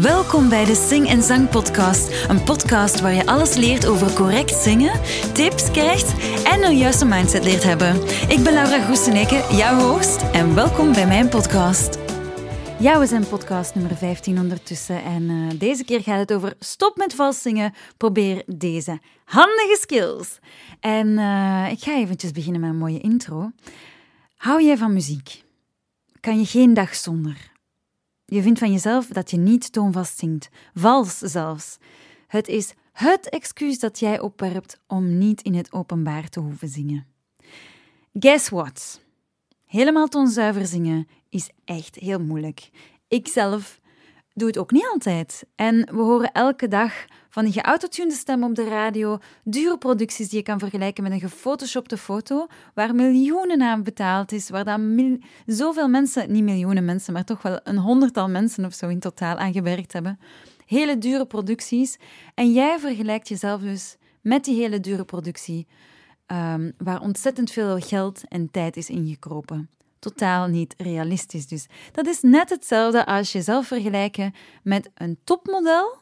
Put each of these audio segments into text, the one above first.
Welkom bij de Sing en Zang Podcast. Een podcast waar je alles leert over correct zingen, tips krijgt en een juiste mindset leert hebben. Ik ben Laura Groeseneke, jouw host, en welkom bij mijn podcast. Ja, we zijn podcast nummer 15 ondertussen en uh, deze keer gaat het over stop met vals zingen, probeer deze handige skills. En uh, ik ga eventjes beginnen met een mooie intro. Hou jij van muziek? Kan je geen dag zonder? Je vindt van jezelf dat je niet toonvast zingt, vals zelfs. Het is het excuus dat jij opwerpt om niet in het openbaar te hoeven zingen. Guess what? Helemaal toonzuiver zingen is echt heel moeilijk. Ik zelf doe het ook niet altijd. En we horen elke dag van die geautotunede stem op de radio, dure producties die je kan vergelijken met een gefotoshopte foto, waar miljoenen aan betaald is, waar dan zoveel mensen, niet miljoenen mensen, maar toch wel een honderdtal mensen of zo in totaal aan gewerkt hebben. Hele dure producties. En jij vergelijkt jezelf dus met die hele dure productie, um, waar ontzettend veel geld en tijd is ingekropen totaal niet realistisch. Dus dat is net hetzelfde als jezelf vergelijken met een topmodel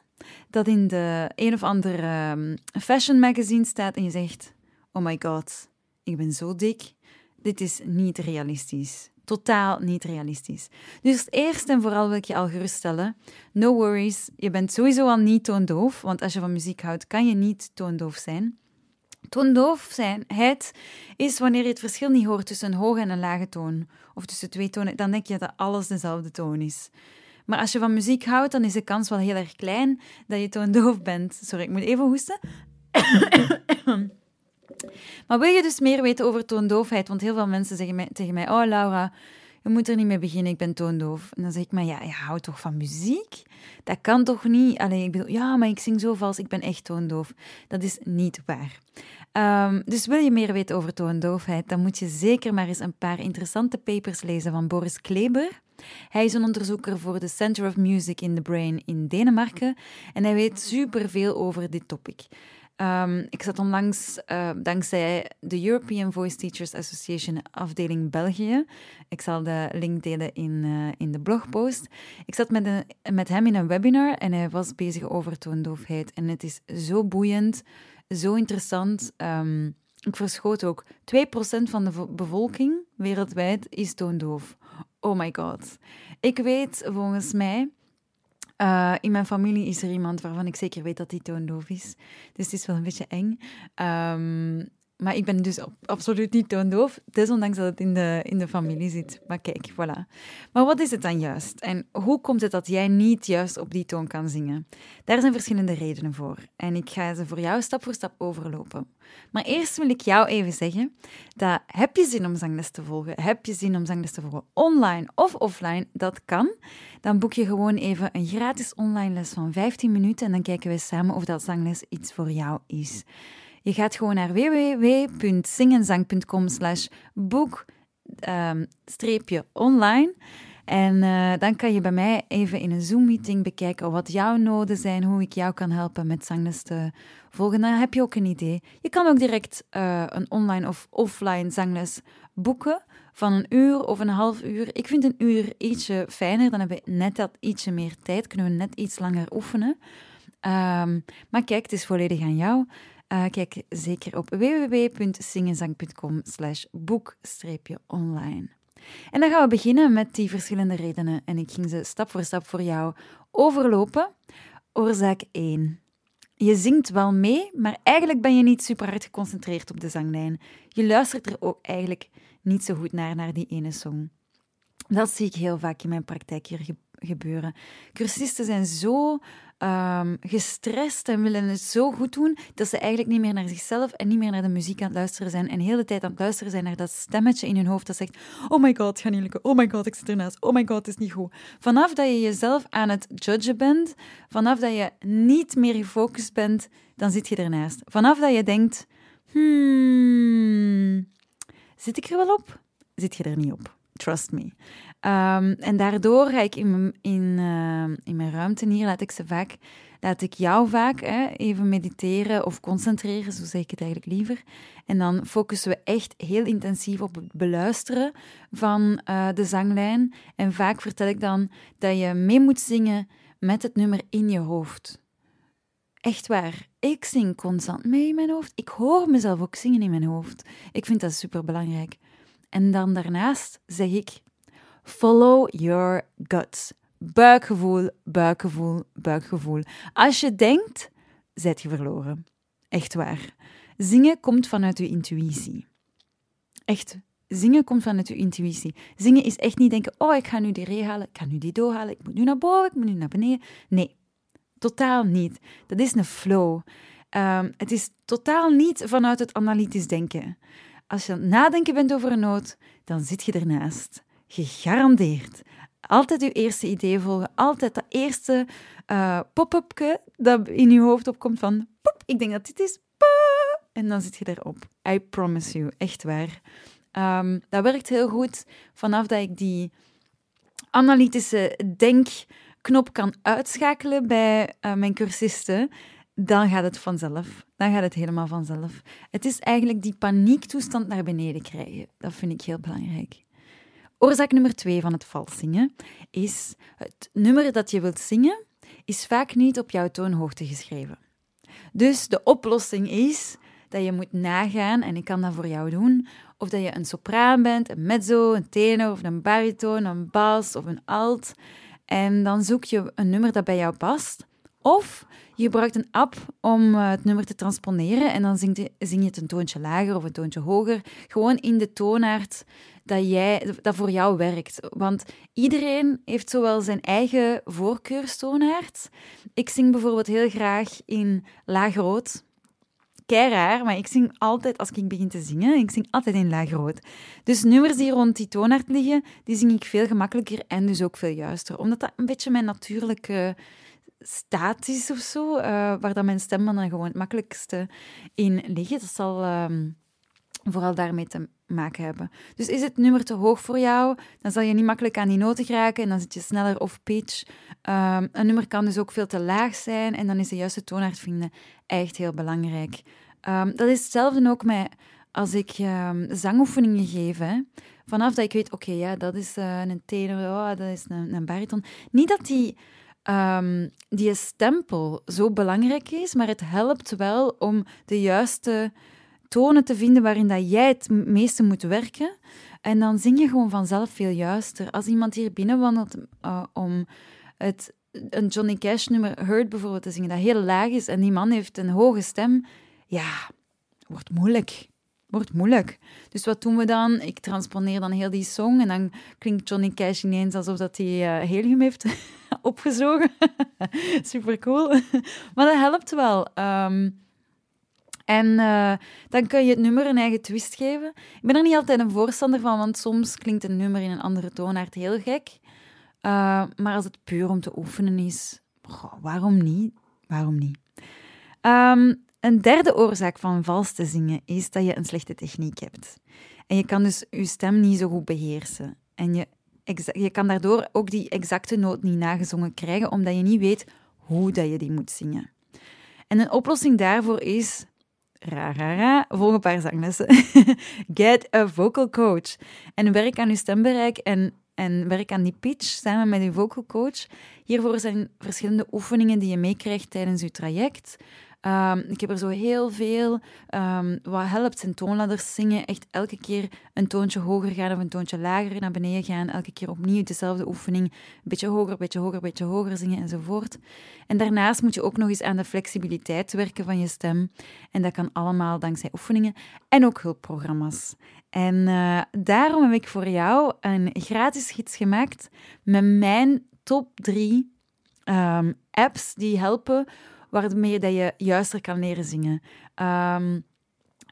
dat in de een of andere um, fashion magazine staat en je zegt: Oh my god, ik ben zo dik. Dit is niet realistisch. Totaal niet realistisch. Dus eerst en vooral wil ik je al geruststellen: no worries, je bent sowieso al niet toondoof, want als je van muziek houdt, kan je niet toondoof zijn. Toondoofheid is wanneer je het verschil niet hoort tussen een hoge en een lage toon, of tussen twee tonen, dan denk je dat alles dezelfde toon is. Maar als je van muziek houdt, dan is de kans wel heel erg klein dat je toondoof bent. Sorry, ik moet even hoesten. maar wil je dus meer weten over toondoofheid? Want heel veel mensen zeggen tegen mij: Oh, Laura, je moet er niet mee beginnen, ik ben toondoof. En dan zeg ik, maar ja, je houdt toch van muziek? Dat kan toch niet? Alleen ik bedoel, ja, maar ik zing zo vals, ik ben echt toondoof. Dat is niet waar. Um, dus wil je meer weten over toondoofheid, dan moet je zeker maar eens een paar interessante papers lezen van Boris Kleber. Hij is een onderzoeker voor de Center of Music in the Brain in Denemarken en hij weet superveel over dit topic. Um, ik zat onlangs, uh, dankzij de European Voice Teachers Association afdeling België, ik zal de link delen in, uh, in de blogpost, ik zat met, een, met hem in een webinar en hij was bezig over toondoofheid. En het is zo boeiend, zo interessant. Um, ik verschoot ook, 2% van de bevolking wereldwijd is toondoof. Oh my god. Ik weet volgens mij uh, in mijn familie is er iemand waarvan ik zeker weet dat hij toondoof is. Dus het is wel een beetje eng. Um, maar ik ben dus absoluut niet toondoof, desondanks dat het in de, in de familie zit. Maar kijk, voilà. Maar wat is het dan juist? En hoe komt het dat jij niet juist op die toon kan zingen? Daar zijn verschillende redenen voor. En ik ga ze voor jou stap voor stap overlopen. Maar eerst wil ik jou even zeggen dat heb je zin om zangles te volgen, heb je zin om zangles te volgen online of offline, dat kan. Dan boek je gewoon even een gratis online les van 15 minuten en dan kijken we samen of dat zangles iets voor jou is. Je gaat gewoon naar www.zingenzang.com slash boek ehm, online. En uh, dan kan je bij mij even in een Zoom-meeting bekijken wat jouw noden zijn, hoe ik jou kan helpen met zangles te volgen. Dan heb je ook een idee. Je kan ook direct uh, een online of offline zangles boeken van een uur of een half uur. Ik vind een uur ietsje fijner, dan hebben we net dat ietsje meer tijd, kunnen we net iets langer oefenen. Um, maar kijk, het is volledig aan jou. Uh, kijk zeker op www.zingenzang.com slash boek-online. En dan gaan we beginnen met die verschillende redenen. En ik ging ze stap voor stap voor jou overlopen. Oorzaak 1. Je zingt wel mee, maar eigenlijk ben je niet super hard geconcentreerd op de zanglijn. Je luistert er ook eigenlijk niet zo goed naar, naar die ene song. Dat zie ik heel vaak in mijn praktijk hier gebeuren. Cursisten zijn zo um, gestrest en willen het zo goed doen dat ze eigenlijk niet meer naar zichzelf en niet meer naar de muziek aan het luisteren zijn en de hele tijd aan het luisteren zijn naar dat stemmetje in hun hoofd dat zegt oh my god, het gaat niet lukken, oh my god, ik zit ernaast, oh my god, het is niet goed. Vanaf dat je jezelf aan het judgen bent, vanaf dat je niet meer gefocust bent, dan zit je ernaast. Vanaf dat je denkt, hmm, zit ik er wel op? Zit je er niet op. Trust me. Um, en daardoor ga ik in in, uh, in mijn ruimte hier, laat ik ze vaak, laat ik jou vaak hè, even mediteren of concentreren, zo zeg ik het eigenlijk liever. En dan focussen we echt heel intensief op het beluisteren van uh, de zanglijn. En vaak vertel ik dan dat je mee moet zingen met het nummer in je hoofd. Echt waar. Ik zing constant mee in mijn hoofd. Ik hoor mezelf ook zingen in mijn hoofd. Ik vind dat super belangrijk. En dan daarnaast zeg ik: follow your guts. Buikgevoel, buikgevoel, buikgevoel. Als je denkt, zet je verloren. Echt waar. Zingen komt vanuit je intuïtie. Echt. Zingen komt vanuit je intuïtie. Zingen is echt niet denken: oh, ik ga nu die re halen, ik ga nu die do halen, ik moet nu naar boven, ik moet nu naar beneden. Nee, totaal niet. Dat is een flow. Um, het is totaal niet vanuit het analytisch denken. Als je aan het nadenken bent over een noot, dan zit je ernaast. Gegarandeerd. Altijd je eerste idee volgen. Altijd dat eerste uh, pop-upje dat in je hoofd opkomt van... Pop, ik denk dat dit is. En dan zit je erop. I promise you. Echt waar. Um, dat werkt heel goed vanaf dat ik die analytische denkknop kan uitschakelen bij uh, mijn cursisten dan gaat het vanzelf. Dan gaat het helemaal vanzelf. Het is eigenlijk die paniektoestand naar beneden krijgen. Dat vind ik heel belangrijk. Oorzaak nummer twee van het vals zingen is het nummer dat je wilt zingen is vaak niet op jouw toonhoogte geschreven. Dus de oplossing is dat je moet nagaan, en ik kan dat voor jou doen, of dat je een sopraan bent, een mezzo, een tenor of een bariton, een bas of een alt. En dan zoek je een nummer dat bij jou past. Of je gebruikt een app om eh, het nummer te transponeren en dan zing je, zing je het een toontje lager of een toontje hoger. Gewoon in de toonaard dat, jij, dat voor jou werkt. Want iedereen heeft zowel zijn eigen voorkeurstoonaard. Ik zing bijvoorbeeld heel graag in laag-rood. Kei raar, maar ik zing altijd als ik begin te zingen, ik zing altijd in laag-rood. Dus nummers die rond die toonaard liggen, die zing ik veel gemakkelijker en dus ook veel juister. Omdat dat een beetje mijn natuurlijke statisch of zo, uh, waar dat mijn stem dan gewoon het makkelijkste in ligt. Dat zal um, vooral daarmee te maken hebben. Dus is het nummer te hoog voor jou, dan zal je niet makkelijk aan die noten geraken en dan zit je sneller off-pitch. Um, een nummer kan dus ook veel te laag zijn en dan is de juiste toonaard vinden echt heel belangrijk. Um, dat is hetzelfde ook met als ik zangoefeningen geef. Hè. Vanaf dat ik weet, oké, ja, dat is uh, een tenor, oh, dat is een, een bariton. Niet dat die die stempel zo belangrijk is, maar het helpt wel om de juiste tonen te vinden waarin dat jij het meeste moet werken. En dan zing je gewoon vanzelf veel juister. Als iemand hier binnenwandelt uh, om het, een Johnny Cash nummer Hurt bijvoorbeeld te zingen, dat heel laag is, en die man heeft een hoge stem, ja, wordt moeilijk wordt moeilijk. Dus wat doen we dan? Ik transponeer dan heel die song en dan klinkt Johnny Cash ineens alsof dat hij uh, heeft opgezogen. Super cool. maar dat helpt wel. Um, en uh, dan kun je het nummer een eigen twist geven. Ik ben er niet altijd een voorstander van, want soms klinkt een nummer in een andere toonaard heel gek. Uh, maar als het puur om te oefenen is, waarom niet? Waarom niet? Um, een derde oorzaak van vals te zingen is dat je een slechte techniek hebt. En je kan dus je stem niet zo goed beheersen. En je, je kan daardoor ook die exacte noot niet nagezongen krijgen, omdat je niet weet hoe dat je die moet zingen. En een oplossing daarvoor is, ra, ra, ra volg een paar zanglessen. Get a vocal coach. En werk aan je stembereik en, en werk aan die pitch samen met je vocal coach. Hiervoor zijn verschillende oefeningen die je meekrijgt tijdens je traject. Um, ik heb er zo heel veel. Um, wat helpt zijn toonladders zingen. Echt elke keer een toontje hoger gaan of een toontje lager naar beneden gaan. Elke keer opnieuw dezelfde oefening. Een beetje hoger, een beetje hoger, een beetje hoger zingen enzovoort. En daarnaast moet je ook nog eens aan de flexibiliteit werken van je stem. En dat kan allemaal dankzij oefeningen en ook hulpprogramma's. En uh, daarom heb ik voor jou een gratis gids gemaakt met mijn top drie um, apps die helpen waarmee dat je juister kan leren zingen. Um,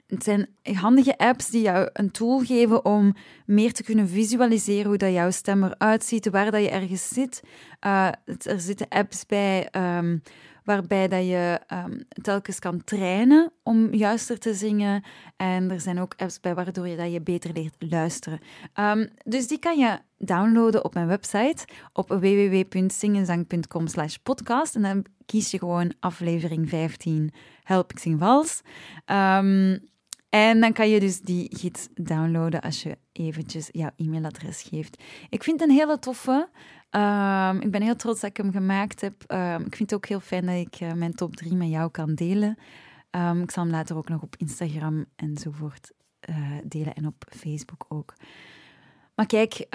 het zijn handige apps die jou een tool geven om meer te kunnen visualiseren hoe dat jouw stem eruit ziet, waar dat je ergens zit. Uh, er zitten apps bij um, waarbij dat je um, telkens kan trainen om juister te zingen. En er zijn ook apps bij waardoor je dat je beter leert luisteren. Um, dus die kan je downloaden op mijn website op www.zingenzang.com podcast. En dan kies je gewoon aflevering 15, Help ik zing vals. Um, en dan kan je dus die gids downloaden als je eventjes jouw e-mailadres geeft. Ik vind het een hele toffe. Ehm, ik ben heel trots dat ik hem gemaakt heb. Ehm, ik vind het ook heel fijn dat ik uh, mijn top 3 met jou kan delen. Ehm, ik zal hem later ook nog op Instagram enzovoort uh, delen en op Facebook ook. Maar kijk,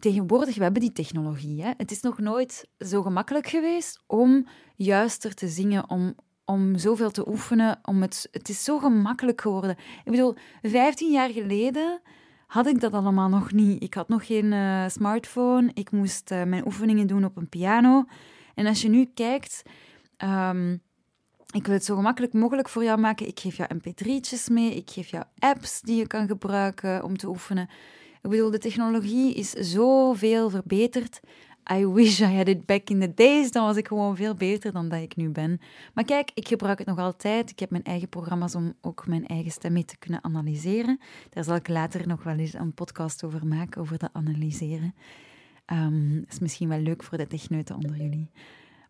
tegenwoordig, we hebben die technologie. Hè? Het is nog nooit zo gemakkelijk geweest om juister te zingen, om, om zoveel te oefenen. Om het, het is zo gemakkelijk geworden. Ik bedoel, 15 jaar geleden had ik dat allemaal nog niet. Ik had nog geen uh, smartphone. Ik moest uh, mijn oefeningen doen op een piano. En als je nu kijkt, um, ik wil het zo gemakkelijk mogelijk voor jou maken. Ik geef jou mp3'tjes mee. Ik geef jou apps die je kan gebruiken om te oefenen. Ik bedoel, de technologie is zoveel verbeterd. I wish I had it back in the days. Dan was ik gewoon veel beter dan dat ik nu ben. Maar kijk, ik gebruik het nog altijd. Ik heb mijn eigen programma's om ook mijn eigen stem mee te kunnen analyseren. Daar zal ik later nog wel eens een podcast over maken, over dat analyseren. Um, is misschien wel leuk voor de techneuten onder jullie.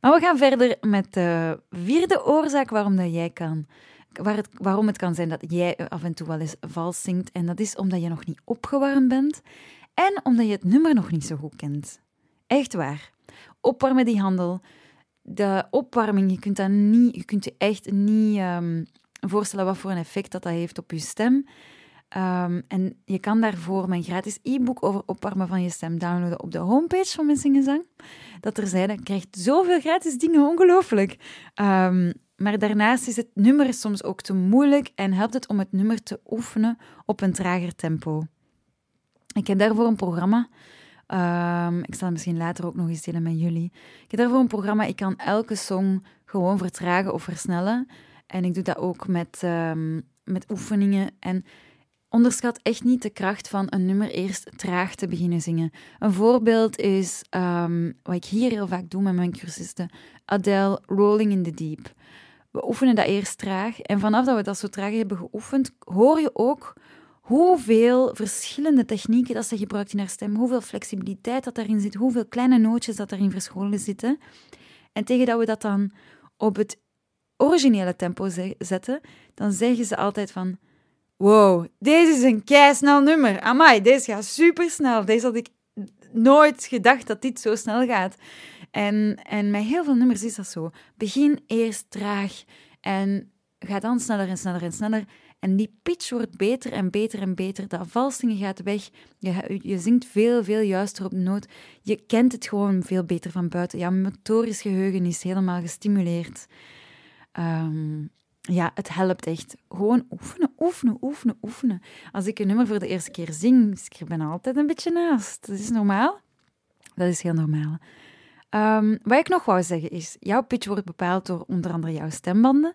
Maar we gaan verder met de vierde oorzaak waarom dat jij kan waar het, waarom het kan zijn dat jij af en toe wel eens vals zingt. En dat is omdat je nog niet opgewarmd bent en omdat je het nummer nog niet zo goed kent. Echt waar. Opwarmen die handel. De opwarming, je kunt, dat niet, je, kunt je echt niet um, voorstellen wat voor een effect dat, dat heeft op je stem. Um, en je kan daarvoor mijn gratis e-book over opwarmen van je stem downloaden op de homepage van Mijn Zingenzang. Dat er je krijgt zoveel gratis dingen, ongelooflijk. Um, maar daarnaast is het nummer soms ook te moeilijk en helpt het om het nummer te oefenen op een trager tempo. Ik heb daarvoor een programma Um, ik zal misschien later ook nog eens delen met jullie. Ik heb daarvoor een programma. Ik kan elke song gewoon vertragen of versnellen. En ik doe dat ook met, um, met oefeningen. En onderschat echt niet de kracht van een nummer eerst traag te beginnen zingen. Een voorbeeld is um, wat ik hier heel vaak doe met mijn cursisten: Adele, Rolling in the Deep. We oefenen dat eerst traag. En vanaf dat we dat zo traag hebben geoefend, hoor je ook hoeveel verschillende technieken dat ze gebruikt in haar stem, hoeveel flexibiliteit dat daarin zit, hoeveel kleine nootjes dat daarin verscholen zitten. En tegen dat we dat dan op het originele tempo zetten, dan zeggen ze altijd van wow, deze is een keisnel nummer. Amai, deze gaat supersnel. Deze had ik nooit gedacht dat dit zo snel gaat. En, en met heel veel nummers is dat zo. Begin eerst traag en ga dan sneller en sneller en sneller. En die pitch wordt beter en beter en beter. Dat valsingen gaat weg. Je, je zingt veel, veel juister op de noot. Je kent het gewoon veel beter van buiten. Ja, motorisch geheugen is helemaal gestimuleerd. Ehm, ja, het helpt echt. Gewoon oefenen, oefenen, oefenen, oefenen. Als ik een nummer voor de eerste keer zing, ik ben altijd een beetje naast. Dat is normaal. Dat is heel normaal. Um, wat ik nog wou zeggen is, jouw pitch wordt bepaald door onder andere jouw stembanden,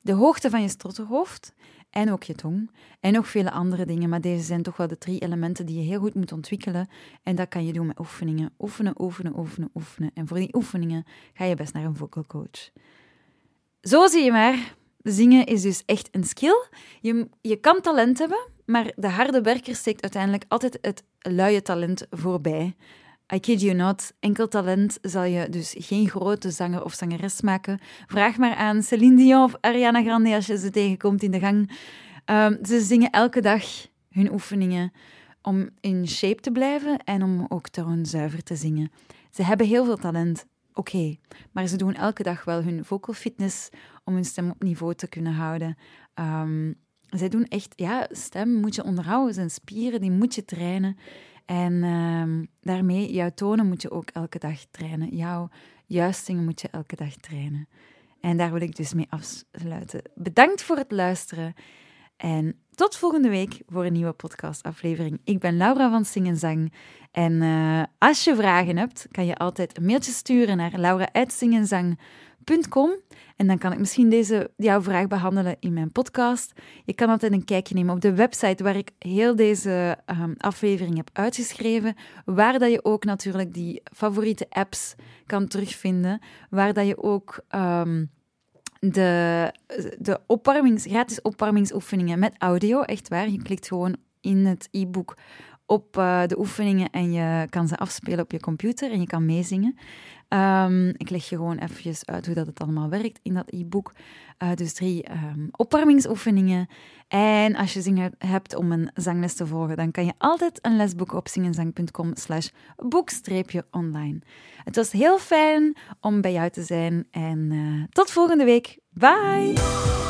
de hoogte van je strottenhoofd en ook je tong. En nog vele andere dingen, maar deze zijn toch wel de drie elementen die je heel goed moet ontwikkelen. En dat kan je doen met oefeningen. Oefenen, oefenen, oefenen, oefenen. En voor die oefeningen ga je best naar een vocal coach. Zo zie je maar, zingen is dus echt een skill. Je, je kan talent hebben, maar de harde werker steekt uiteindelijk altijd het luie talent voorbij. I kid you not, enkel talent zal je dus geen grote zanger of zangeres maken. Vraag maar aan Celine Dion of Ariana Grande als je ze tegenkomt in de gang. Um, ze zingen elke dag hun oefeningen om in shape te blijven en om ook zuiver te zingen. Ze hebben heel veel talent, oké, maar ze doen elke dag wel hun vocal fitness om hun stem op niveau te kunnen houden. Um, zij doen echt, ja, stem moet je onderhouden, zijn spieren, die moet je trainen. En uh, daarmee, jouw tonen moet je ook elke dag trainen. Jouw juistingen moet je elke dag trainen. En daar wil ik dus mee afsluiten. Bedankt voor het luisteren. En tot volgende week voor een nieuwe podcastaflevering. Ik ben Laura van Sing Zang. En uh, als je vragen hebt, kan je altijd een mailtje sturen naar laura.singenzang.com. En dan kan ik misschien deze, jouw vraag behandelen in mijn podcast. Je kan altijd een kijkje nemen op de website waar ik heel deze um, aflevering heb uitgeschreven. Waar dat je ook natuurlijk die favoriete apps kan terugvinden. Waar dat je ook um, de, de opwarmings, gratis opwarmingsoefeningen met audio, echt waar. Je klikt gewoon in het e-book op uh, de oefeningen en je kan ze afspelen op je computer en je kan meezingen. Um, ik leg je gewoon eventjes uit hoe dat het allemaal werkt in dat e-book. Uh, dus drie um, opwarmingsoefeningen. En als je zin hebt om een zangles te volgen, dan kan je altijd een les boeken op zingenzang.com slash boek-online. Het was heel fijn om bij jou te zijn en uh, tot volgende week. Bye!